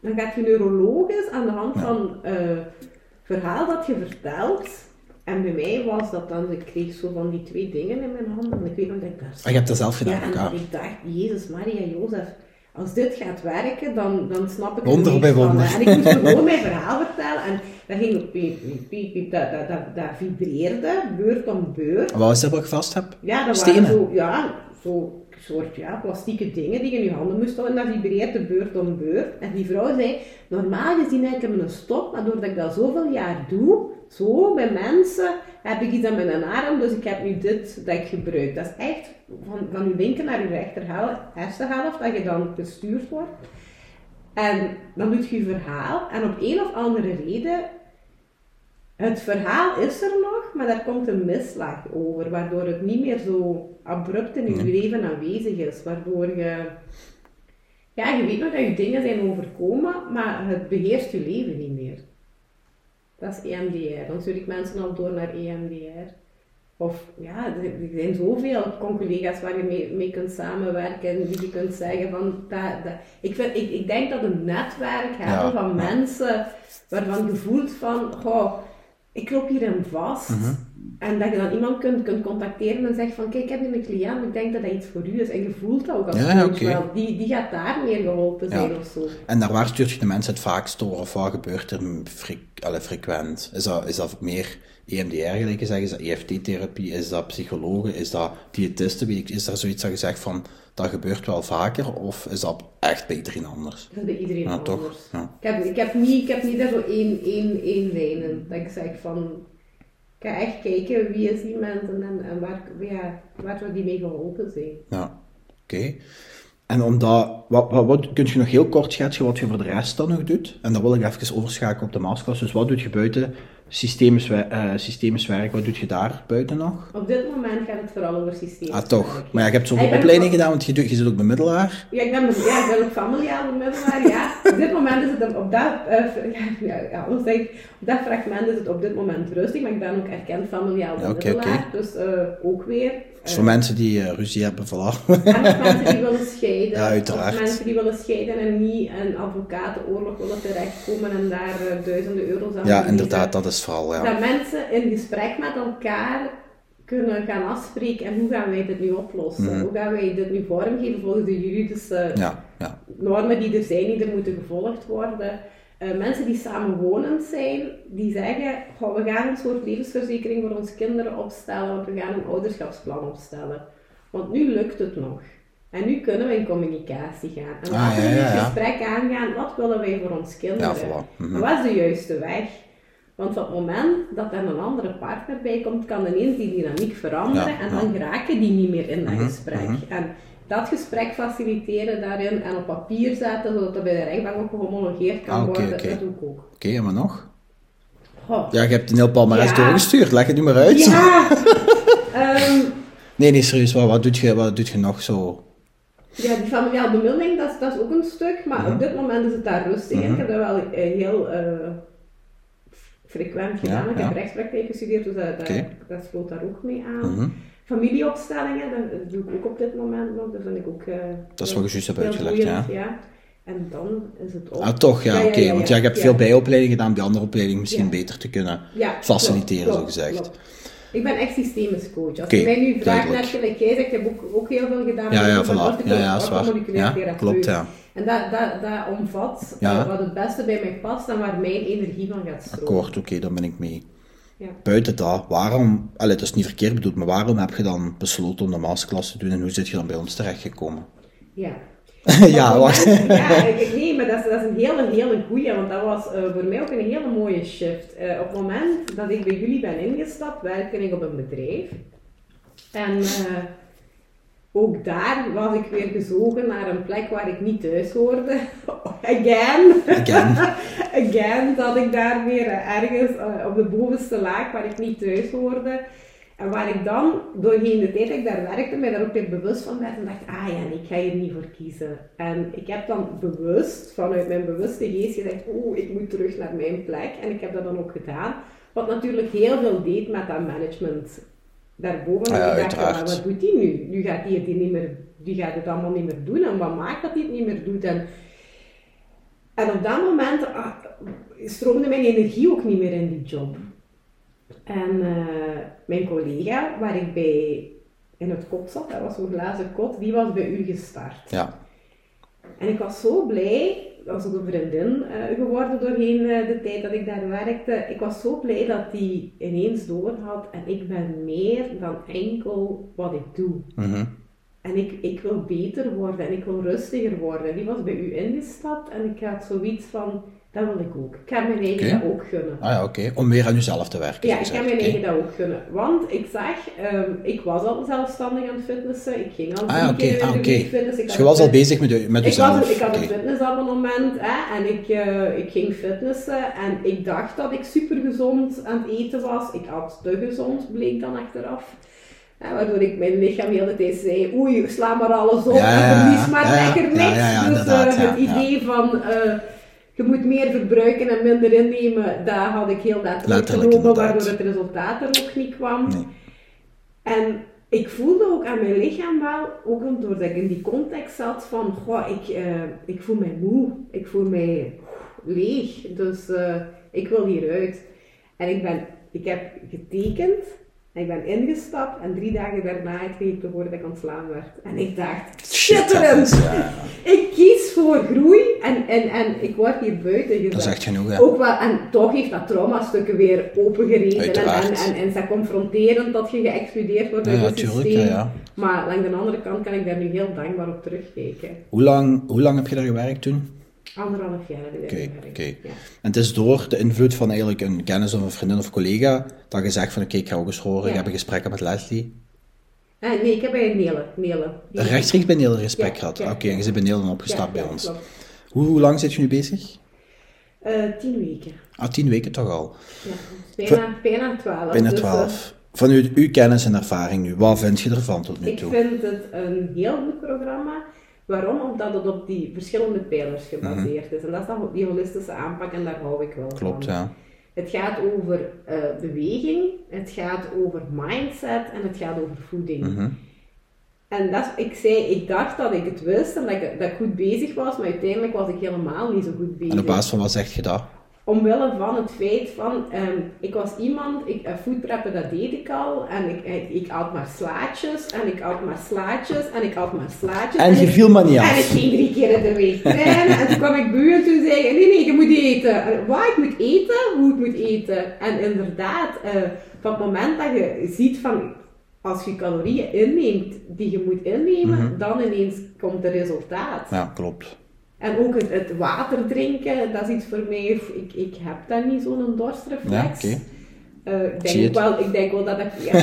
dan gaat je neurologisch aan de hand van eh verhaal dat je vertelt. En bij mij was dat dan, ik kreeg zo van die twee dingen in mijn handen, en ik weet nog dat ik daar Ah, je hebt dat zelf gedaan, Ja, en ik dacht, Jezus, Maria, Jozef, als dit gaat werken, dan, dan snap ik Wonder bij wonder. hè. En ik moest gewoon mijn verhaal vertellen, en dat ging piep, piep, piep, piep, dat, dat, dat, dat vibreerde, beurt om beurt. Wat is dat wat ik vast heb? Ja, dat Stenen. waren zo, ja, zo soort ja, plastieke dingen die je in je handen moest houden. En dat vibreerde beurt om beurt. En die vrouw zei, normaal gezien heb ik een stop, maar doordat ik dat zoveel jaar doe, zo bij mensen, heb ik iets aan mijn arm, dus ik heb nu dit dat ik gebruik. Dat is echt van, van je linker naar je rechter hersenhelft, dat je dan gestuurd wordt. En dan doet je je verhaal, en op een of andere reden het verhaal is er nog, maar daar komt een misslag over, waardoor het niet meer zo abrupt in je leven aanwezig is. Waardoor je, ja, je weet nog dat je dingen zijn overkomen, maar het beheerst je leven niet. Dat is EMDR. Dan stuur ik mensen al door naar EMDR. Of ja, er, er zijn zoveel collega's waar je mee, mee kunt samenwerken en die je kunt zeggen van dat, dat. Ik, vind, ik, ik denk dat een netwerk hebben Ja, van mensen waarvan je voelt van, goh, ik loop hierin vast. Mhm. En dat je dan iemand kunt, kunt contacteren en zegt van, kijk, ik heb hier een cliënt, ik denk dat dat iets voor u is. En je voelt dat ook als Ja, ja, wel. Die, die gaat daar meer geholpen Ja. zijn of zo. En naar waar stuurt je de mensen het vaakst door? Of wat gebeurt er fre allee, frequent? Is dat, is dat meer EMDR, gelijk zegt? Is dat EFT-therapie? Is dat psychologen? Is dat diëtisten? Is daar zoiets dat je zegt van, dat gebeurt wel vaker? Of is dat echt bij iedereen anders? Dat is bij iedereen Ja, anders. toch? Ja. Ik, heb, ik, heb niet, ik heb niet daar zo één, één, één. Dat ik zeg van, ga echt kijken wie is iemand en, en, waar, ja, die mee geholpen zijn. Ja, oké. En omdat, wat, wat, wat, kun je nog heel kort schetsen wat je voor de rest dan nog doet? En dan wil ik even overschakelen op de masterclass. Dus wat doe je buiten systemisch, eh, systemisch werk, wat doe je daar buiten nog? Op dit moment gaat het vooral over systemen. Ah, toch. Maar ja, je hebt zoveel ook- gedaan, want je, doet, je zit ook bemiddelaar. Ja, ik ben, ja, ik ben ook familiaal bemiddelaar, ja. Op dit moment is het op, dat, eh, ja, zeg ik, op dat fragment is het op dit moment rustig, maar ik ben ook erkend familiaal bemiddelaar. Dus eh, ook weer. Dus voor mensen die ruzie hebben, voilà. En mensen die willen scheiden. Ja, uiteraard. Of mensen die willen scheiden en niet een advocatenoorlog willen terechtkomen en daar duizenden euro's aan ja, inderdaad, dat is vooral, ja. Dat mensen in gesprek met elkaar kunnen gaan afspreken en hoe gaan wij dit nu oplossen? Mhm. Hoe gaan wij dit nu vormgeven volgens de juridische Ja, ja. normen die er zijn, die er moeten gevolgd worden. Eh, mensen die samenwonend zijn, die zeggen, "Goh, we gaan een soort levensverzekering voor onze kinderen opstellen, want we gaan een ouderschapsplan opstellen. Want nu lukt het nog. En nu kunnen we in communicatie gaan. En Ah, laten we ja, het gesprek aangaan, wat willen wij voor ons kinderen? Voilà. Mhm. Wat is de juiste weg? Want op het moment dat er een andere partner bij komt, kan ineens die dynamiek veranderen Ja, en ja. dan geraken die niet meer in dat Mhm, gesprek. mhm. En dat gesprek faciliteren daarin en op papier zetten, zodat dat bij de rechtbank ook gehomologeerd kan Ah, worden, dat doe ik ook. Oké, wat nog? Ja, je hebt een heel palmarès Ja. doorgestuurd, leg het nu maar uit. Ja! Ehm, Nee, nee, serieus, wat, wat, doe je, wat doe je nog zo? ja, die familiale bemiddeling, dat is, dat is ook een stuk, maar Mhm. op dit moment is het daar rustig. Ik heb dat wel eh, heel eh, frequent gedaan. Ja, ik heb rechtspraktijk gestudeerd, dus dat, dat, Oké. dat sloot daar ook mee aan. Mhm. Familieopstellingen, dat, doe ik ook op dit moment nog. Dat vind ik ook... eh, Dat is wat je juist hebt uitgelegd, boeiend, ja. ja. En dan is het ook... Ah, toch, ja, oké. want ja, je hebt ja. veel bijopleidingen gedaan, om die andere opleidingen misschien beter te kunnen faciliteren, klopt, zo gezegd. klopt. Ik ben echt systemisch coach. Als Oké, je mij nu vraagt naar gelijk jij zegt, ik heb ook, ook heel veel gedaan. Ja, ja, voilà. Ja, ja, is waar. orthomoleculair Ja, klopt, ja. En dat, dat, dat omvat Ja. eh, wat het beste bij mij past en waar mijn energie van gaat stromen. Akkoord, oké, daar ben ik mee. Ja. Buiten dat, waarom, allee, dat is niet verkeerd bedoeld, maar waarom heb je dan besloten om de masterclass te doen en hoe zit je dan bij ons terechtgekomen? Ja. ja, wacht. Ja, ik, nee, maar dat is, dat is een hele, hele goeie, want dat was eh, voor mij ook een hele mooie shift. Eh, op het moment dat ik bij jullie ben ingestapt, werkte ik op een bedrijf. En ook daar was ik weer gezogen naar een plek waar ik niet thuis hoorde. Again. Again. Again, dat ik daar weer eh, ergens eh, op de bovenste laag waar ik niet thuis hoorde. En waar ik dan, doorheen de tijd dat ik daar werkte, mij daar ook weer bewust van werd en dacht, ah ja, nee, ik ga hier niet voor kiezen. En ik heb dan bewust, vanuit mijn bewuste geest gezegd, oh, ik moet terug naar mijn plek. En ik heb dat dan ook gedaan. Wat natuurlijk heel veel deed met dat management daarboven. Ah ja, dacht, uiteraard. "Ja, wat doet die nu? Nu gaat die het niet meer, die gaat het allemaal niet meer doen. En wat maakt dat hij het niet meer doet? En, en op dat moment ah, stroomde mijn energie ook niet meer in die job. En eh, mijn collega, waar ik bij in het kot zat, dat was zo'n glazen kot, die was bij u gestart. Ja, En ik was zo blij, dat was ook een vriendin eh, geworden doorheen eh, de tijd dat ik daar werkte. Ik was zo blij dat die ineens doorhad en ik ben meer dan enkel wat ik doe. mhm. En ik, ik wil beter worden en ik wil rustiger worden. Die was bij u ingestapt en ik had zoiets van, dat wil ik ook. Ik ga mijn eigen dat ook gunnen. Ah ja, oké. Om weer aan jezelf te werken. Ja, ik ga mijn eigen dat ook gunnen. Want ik zag, ehm, ik was al zelfstandig aan het fitnessen. Ik ging al Ah ja, keer in Ah, fitnessen. Ik Dus je was al bezig met, met ik, jezelf. was, ik had een fitnessabonnement hè, en ik, eh, ik ging fitnessen en ik dacht dat ik super gezond aan het eten was. Ik had te gezond, bleek dan achteraf. Waardoor ik mijn lichaam de hele tijd zei, oei, sla maar alles op Ja, en verlies maar lekker niks. Ja, ja, ja, dus ja, het idee van, eh, je moet meer verbruiken en minder innemen, dat had ik heel letterlijk Letterlijk, genomen, waardoor het resultaat er ook niet kwam. Nee. En ik voelde ook aan mijn lichaam wel, ook doordat ik in die context zat van, goh, ik, eh, ik voel mij moe, ik voel mij leeg, dus uh, ik wil hieruit. En ik, ben, ik heb getekend ik ben ingestapt en drie dagen daarna kreeg ik te horen dat ik ontslaan werd. En ik dacht, schitterend! Ik kies voor groei en, en, en ik word hier buiten gezet. Dat is echt genoeg, hè? Ook wel, en toch heeft dat traumastukken weer opengereden. En, en, en, en is dat confronterend dat je geëxcludeerd wordt uit ja, het systeem. Ja, maar langs de andere kant kan ik daar nu heel dankbaar op terugkijken. Hoe lang, hoe lang heb je daar gewerkt toen? Anderhalf jaar heb ik Oké, En het is door de invloed van eigenlijk een kennis of een vriendin of collega dat je zegt van oké, ik ga ook eens horen, ik heb een gesprek met Leslie. Uh, nee, ik heb bij Nele. Nele. Rechtstreeks bij Nele gesprek gehad? Oké, en je zit bij Nele opgestapt bij ons. Hoe, hoe lang zit je nu bezig? Uh, tien weken. Ah, tien weken toch al? Ja, bijna, bijna twaalf. Bijna dus, twaalf. Uh, Vanuit uw kennis en ervaring nu, wat vind je ervan tot nu toe? Ik vind het een heel goed programma. Waarom? Omdat het op die verschillende pijlers gebaseerd is. En dat is dan die holistische aanpak en daar hou ik wel van. Klopt, ja. Het gaat over uh, beweging, het gaat over mindset en het gaat over voeding. Mhm. En dat, ik zei, ik dacht dat ik het wist en dat ik, dat ik goed bezig was, maar uiteindelijk was ik helemaal niet zo goed bezig. En op basis van wat zeg je dat? Omwille van het feit van, um, ik was iemand, ik, foodpreppen dat deed ik al, en ik, ik, ik at maar slaatjes, en ik at maar slaatjes, en ik at maar slaatjes. En, je viel maar niet af. En ik ging drie keer in de week trainen, en toen kwam ik en toen zei ik, nee nee, je moet eten. Wat, ik moet eten? Hoe ik moet eten? En inderdaad, uh, van het moment dat je ziet van, als je calorieën inneemt die je moet innemen, mm -hmm. dan ineens komt het resultaat. Ja, klopt. En ook het, het, water drinken, dat is iets voor mij, ik, ik heb daar niet zo'n dorstreflex. Ja, uh, ik, denk wel, ik denk wel dat ik, ja,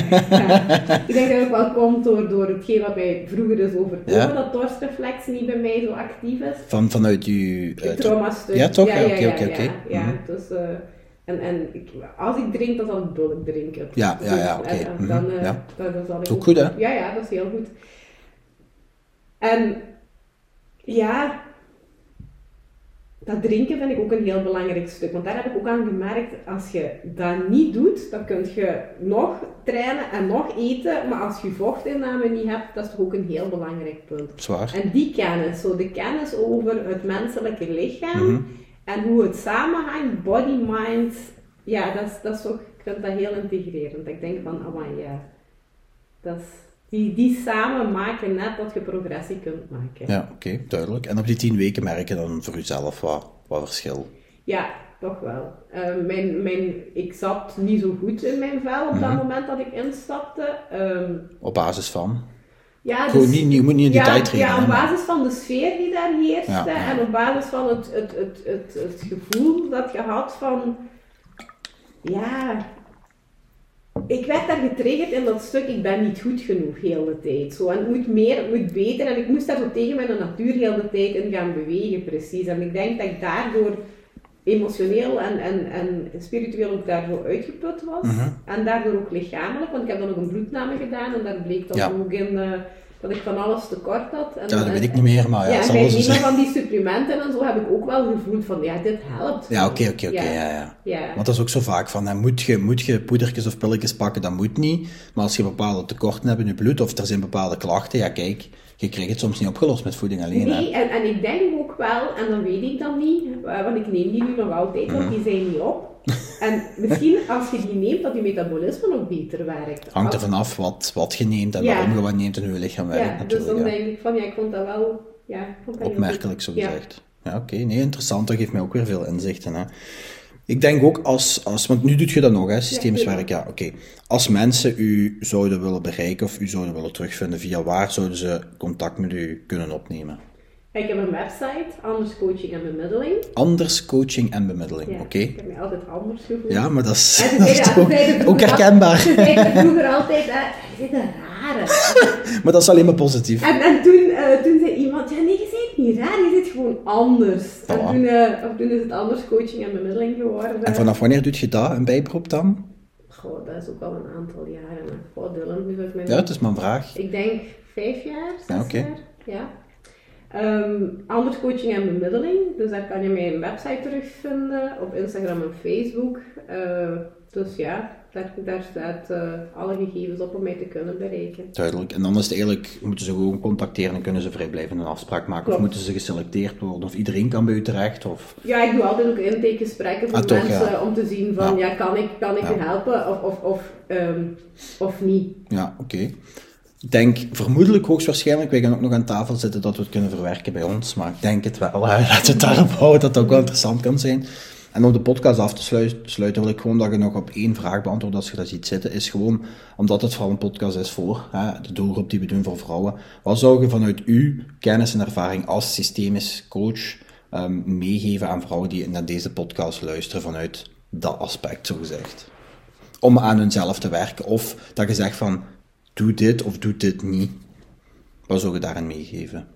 ik denk dat het wel komt door, door hetgeen wat mij vroeger is overkomen, dat dorstreflex niet bij mij zo actief is. Van, vanuit je... Uh, trauma-stuk. Ja, toch? Ja, oké, oké, oké. Ja, mhm. dus... Uh, en, en ik, als ik drink, dan zal ik bulk drinken. Ja, ja, ja, oké. Okay. Mhm, uh, ja. dan, dan zal ik ook goed, hè? Ja, ja, dat is heel goed. En ja, dat drinken vind ik ook een heel belangrijk stuk. Want daar heb ik ook aan gemerkt, als je dat niet doet, dan kun je nog trainen en nog eten. Maar als je vochtinname niet hebt, dat is toch ook een heel belangrijk punt. Zwaar. En die kennis, zo de kennis over het menselijke lichaam mhm. en hoe het samenhangt, body, mind, ja, dat is, dat is ook, ik vind dat heel integrerend. Ik denk van, oh ja, dat is die, die samen maken net dat je progressie kunt maken. Ja, oké, duidelijk. En op die tien weken merk je dan voor jezelf wat, wat verschil? Ja, toch wel. Uh, mijn, mijn, ik zat niet zo goed in mijn vel op dat mhm. moment dat ik instapte. Um, op basis van? Ja, dus, niet, je moet niet in ja, detail treden. Ja, op basis van de sfeer die daar heerste en op basis van het, het, het, het, het gevoel dat je had van... Ja, ik werd daar getriggerd in dat stuk, ik ben niet goed genoeg heel de tijd. Zo, en het moet meer, het moet beter. En ik moest daar zo tegen mijn natuur heel de tijd in gaan bewegen, precies. En ik denk dat ik daardoor emotioneel en, en, en spiritueel ook daardoor uitgeput was. Mhm. En daardoor ook lichamelijk, want ik heb dan ook een bloedname gedaan en daar bleek dat ook in... Uh, dat ik van alles tekort had. En, ja, dat weet ik niet meer, maar ja. Ja, en bij een van die supplementen en zo heb ik ook wel gevoeld van, ja, dit helpt. Ja, oké, oké, oké, ja. Ja. Want dat is ook zo vaak van, hè, moet, je, moet je poedertjes of pilletjes pakken, dat moet niet. Maar als je bepaalde tekorten hebt in je bloed, of er zijn bepaalde klachten, ja kijk, je krijgt het soms niet opgelost met voeding alleen. Nee, en, en, ik denk ook wel, en dan weet ik dan niet, eh, want ik neem die nu nog altijd, want mhm. die zijn niet op. En misschien als je die neemt, dat je metabolisme ook beter werkt. Hangt er vanaf wat, wat je neemt en waarom je wat neemt en hoe je lichaam werkt. Ja, dus dan denk ik van, ja, ik vond dat wel... Ja, vond dat Opmerkelijk, zo gezegd. Ja, oké. Nee, interessant. Dat geeft mij ook weer veel inzichten. Hè. Ik denk ook als, als, want nu doet je dat nog, hè, systeemswerk, ja, oké. Als mensen u zouden willen bereiken of u zouden willen terugvinden, via waar zouden ze contact met u kunnen opnemen? Ik heb een website, Anders Coaching en Bemiddeling. Anders Coaching en Bemiddeling, oké. Ik heb mij altijd anders gevoeld. Ja, maar dat is, dat is ook, ook herkenbaar. Ze zeiden vroeger altijd, je zit een rare. maar dat is alleen maar positief. En, en toen, uh, toen zei iemand, ja nee, je zit niet raar, je zit gewoon anders. En toen, uh, of toen is het Anders Coaching en Bemiddeling geworden. En vanaf wanneer doet je dat, een bijberoep dan? Goh, dat is ook al een aantal jaren. Goh, Dylan, nu mijn... Ja, het is mijn vraag. Ik denk vijf jaar, zes ja, okay. jaar. Ja. Um, anders coaching en bemiddeling. Dus daar kan je mijn website terugvinden, op Instagram en Facebook. Uh, dus ja, daar, daar staat uh, alle gegevens op om mij te kunnen bereiken. Duidelijk. En dan is het eigenlijk, moeten ze gewoon contacteren en kunnen ze vrijblijvend een afspraak maken? Klopt. Of moeten ze geselecteerd worden? Of iedereen kan bij u terecht? Of... Ja, ik doe altijd ook intakegesprekken voor ah, mensen om te zien van, ja, kan ik, kan ik u helpen of, of, of, um, of niet? Ja, oké. Ik denk vermoedelijk hoogstwaarschijnlijk, wij gaan ook nog aan tafel zitten dat we het kunnen verwerken bij ons, maar ik denk het wel. Laten we het daarop houden dat het ook wel interessant kan zijn. En om de podcast af te sluiten, wil ik gewoon dat je nog op één vraag beantwoordt als je dat ziet zitten. Is gewoon, omdat het vooral een podcast is voor hè, de doelgroep die we doen voor vrouwen. Wat zou je vanuit uw kennis en ervaring als systemisch coach um, meegeven aan vrouwen die naar deze podcast luisteren vanuit dat aspect, zo gezegd? Om aan hunzelf te werken. Of dat je zegt van, doe dit of doe dit niet. Wat zou je daarin meegeven?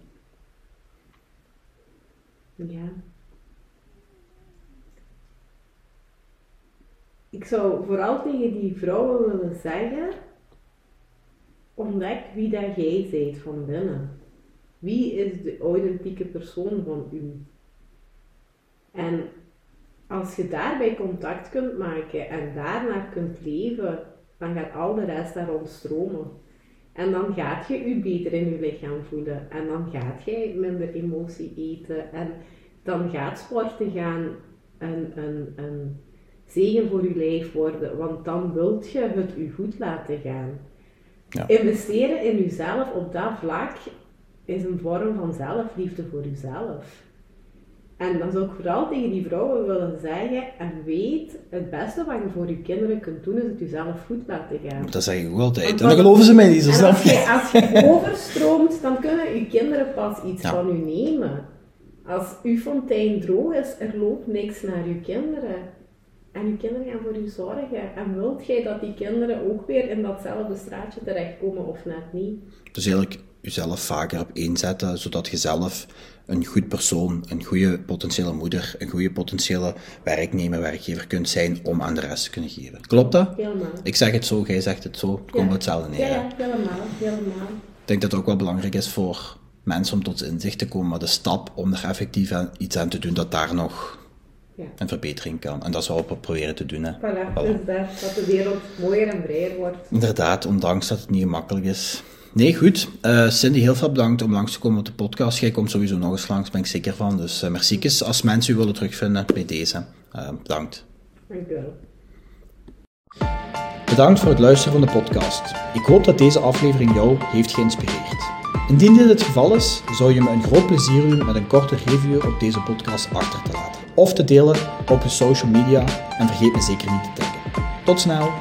Ja. Ik zou vooral tegen die vrouwen willen zeggen: ontdek wie dat jij bent van binnen. Wie is de authentieke persoon van u? En als je daarbij contact kunt maken en daarnaar kunt leven, dan gaat al de rest daar ontstromen. En dan gaat je je beter in je lichaam voelen. En dan gaat jij minder emotie eten. En dan gaat sporten gaan een, een, een zegen voor je lijf worden. Want dan wilt je het je goed laten gaan. Ja. Investeren in jezelf op dat vlak is een vorm van zelfliefde voor jezelf. En dan zou ik vooral tegen die vrouwen willen zeggen, en weet, het beste wat je voor je kinderen kunt doen, is het jezelf goed laten gaan. Dat zeg ik ook altijd. En dan geloven ze mij niet, zo snap als je. Als je overstroomt, dan kunnen je kinderen pas iets van u nemen. Als uw fontein droog is, er loopt niks naar je kinderen. En je kinderen gaan voor u zorgen. En wilt jij dat die kinderen ook weer in datzelfde straatje terechtkomen of net niet? Dus eigenlijk jezelf vaker op inzetten, zodat je zelf een goed persoon, een goede potentiële moeder, een goede potentiële werknemer, werkgever kunt zijn om aan de rest te kunnen geven. Klopt dat? Helemaal. Ik zeg het zo, jij zegt het zo, het komt hetzelfde neer. Ja, helemaal, helemaal. Ik denk dat het ook wel belangrijk is voor mensen om tot inzicht te komen, maar de stap om er effectief iets aan te doen, dat daar nog ja. een verbetering kan. En dat is wat we proberen te doen. Hè. Voilà, Dus dat, dat de wereld mooier en vrijer wordt. Inderdaad, ondanks dat het niet gemakkelijk is. Nee, goed. Uh, Cindy, heel veel bedankt om langs te komen op de podcast. Jij komt sowieso nog eens langs, ben ik zeker van. Dus uh, merci. Als mensen u willen terugvinden bij deze. Uh, bedankt. Dank u wel. Bedankt voor het luisteren van de podcast. Ik hoop dat deze aflevering jou heeft geïnspireerd. Indien dit het geval is, zou je me een groot plezier doen met een korte review op deze podcast achter te laten. Of te delen op je social media en vergeet me zeker niet te taggen. Tot snel!